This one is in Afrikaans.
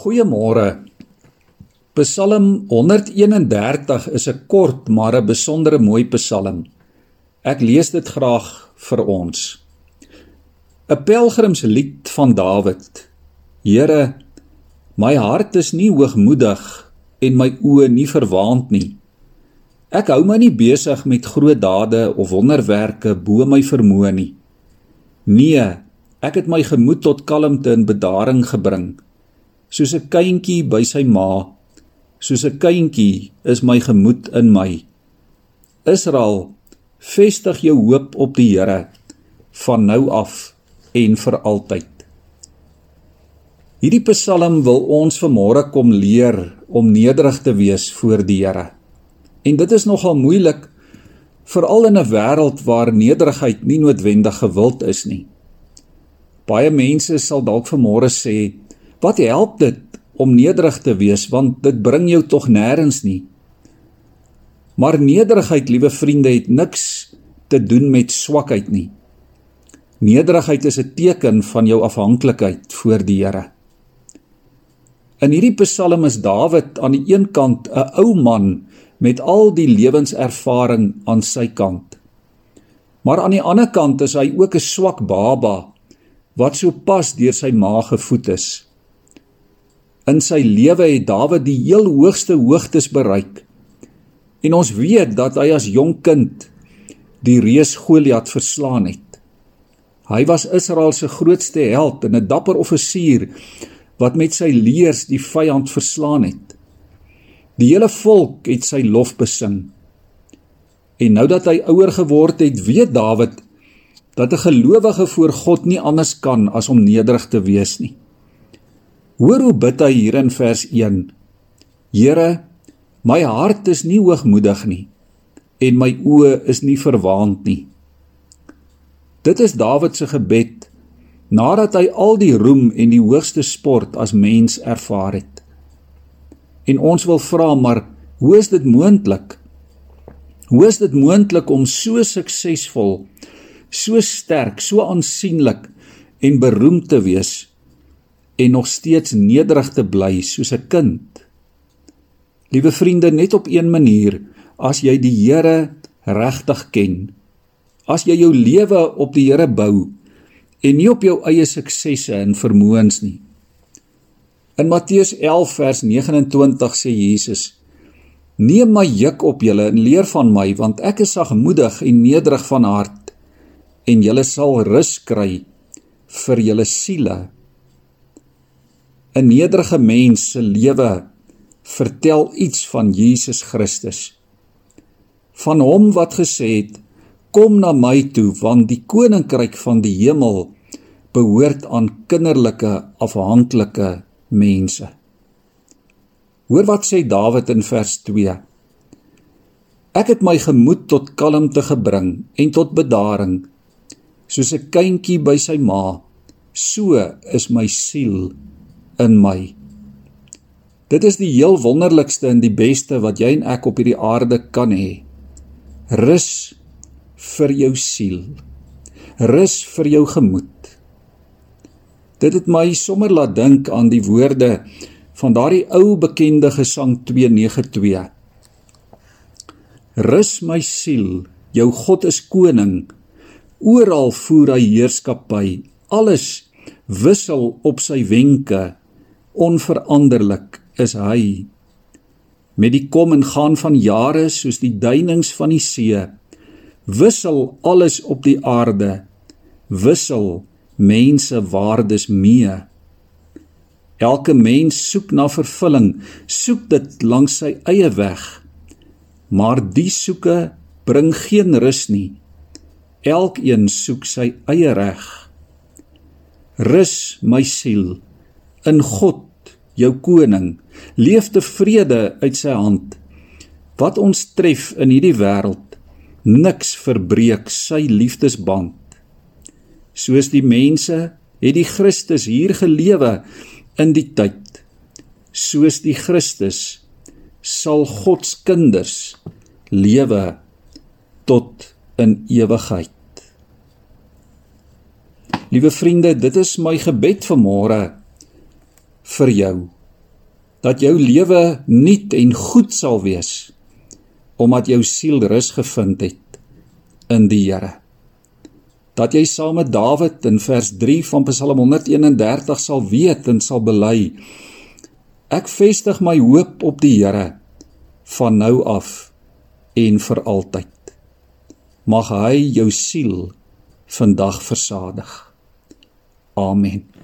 Goeiemôre. Psalm 131 is 'n kort maar 'n besondere mooi psalm. Ek lees dit graag vir ons. 'n Pelgrimslied van Dawid. Here, my hart is nie hoogmoedig en my oë nie verwaand nie. Ek hou my nie besig met groot dade of wonderwerke bo my vermoë nie. Nee, ek het my gemoed tot kalmte en bedaring gebring soos 'n kindjie by sy ma soos 'n kindjie is my gemoed in my. Israel vestig jou hoop op die Here van nou af en vir altyd. Hierdie Psalm wil ons vanmôre kom leer om nederig te wees voor die Here en dit is nogal moeilik veral in 'n wêreld waar nederigheid nie noodwendig gewild is nie. Baie mense sal dalk vanmôre sê Wat help dit om nederig te wees want dit bring jou tog nêrens nie. Maar nederigheid, liewe vriende, het niks te doen met swakheid nie. Nederigheid is 'n teken van jou afhanklikheid voor die Here. In hierdie Psalm is Dawid aan die een kant 'n ou man met al die lewenservaring aan sy kant. Maar aan die ander kant is hy ook 'n swak baba wat sopas deur sy ma gevoed is. In sy lewe het Dawid die heel hoogste hoogtes bereik. En ons weet dat hy as jonk kind die reus Goliat verslaan het. Hy was Israel se grootste held en 'n dapper offisier wat met sy leers die vyand verslaan het. Die hele volk het sy lof besing. En nou dat hy ouer geword het, weet Dawid dat 'n gelowige voor God nie anders kan as om nederig te wees nie. Hoor hoe bid hy hier in vers 1. Here, my hart is nie hoogmoedig nie en my oë is nie verwaand nie. Dit is Dawid se gebed nadat hy al die roem en die hoogste sport as mens ervaar het. En ons wil vra maar, hoe is dit moontlik? Hoe is dit moontlik om so suksesvol, so sterk, so aansienlik en beroemd te wees en nog steeds nederig te bly soos 'n kind. Liewe vriende, net op een manier, as jy die Here regtig ken, as jy jou lewe op die Here bou en nie op jou eie suksesse en vermoëns nie. In Matteus 11 vers 29 sê Jesus: Neem my juk op julle en leer van my, want ek is sagmoedig en nederig van hart, en julle sal rus kry vir julle siele. 'n nederige mens se lewe vertel iets van Jesus Christus. Van hom wat gesê het: "Kom na my toe, want die koninkryk van die hemel behoort aan kinderlike, afhanklike mense." Hoor wat sê Dawid in vers 2. Ek het my gemoed tot kalmte gebring en tot bedaring soos 'n kindjie by sy ma so is my siel in my. Dit is die heel wonderlikste en die beste wat jy en ek op hierdie aarde kan hê. Rus vir jou siel. Rus vir jou gemoed. Dit het my sommer laat dink aan die woorde van daardie ou bekende gesang 292. Rus my siel, jou God is koning. Oral voer hy heerskappy. Alles wissel op sy wenke onveranderlik is hy. Met die kom en gaan van jare soos die duinings van die see wissel alles op die aarde wissel mense waardes mee. Elke mens soek na vervulling soek dit langs sy eie weg. Maar die soeke bring geen rus nie. Elkeen soek sy eie reg. Rus my siel in God, jou koning, leef tevrede uit sy hand. Wat ons tref in hierdie wêreld, niks verbreek sy liefdesband. Soos die mense het die Christus hier gelewe in die tyd. Soos die Christus sal God se kinders lewe tot in ewigheid. Liewe vriende, dit is my gebed vir môre vir jou. dat jou lewe nuut en goed sal wees omdat jou siel rus gevind het in die Here. Dat jy saam met Dawid in vers 3 van Psalm 131 sal weet en sal bely: Ek vestig my hoop op die Here van nou af en vir altyd. Mag hy jou siel vandag versadig. Amen.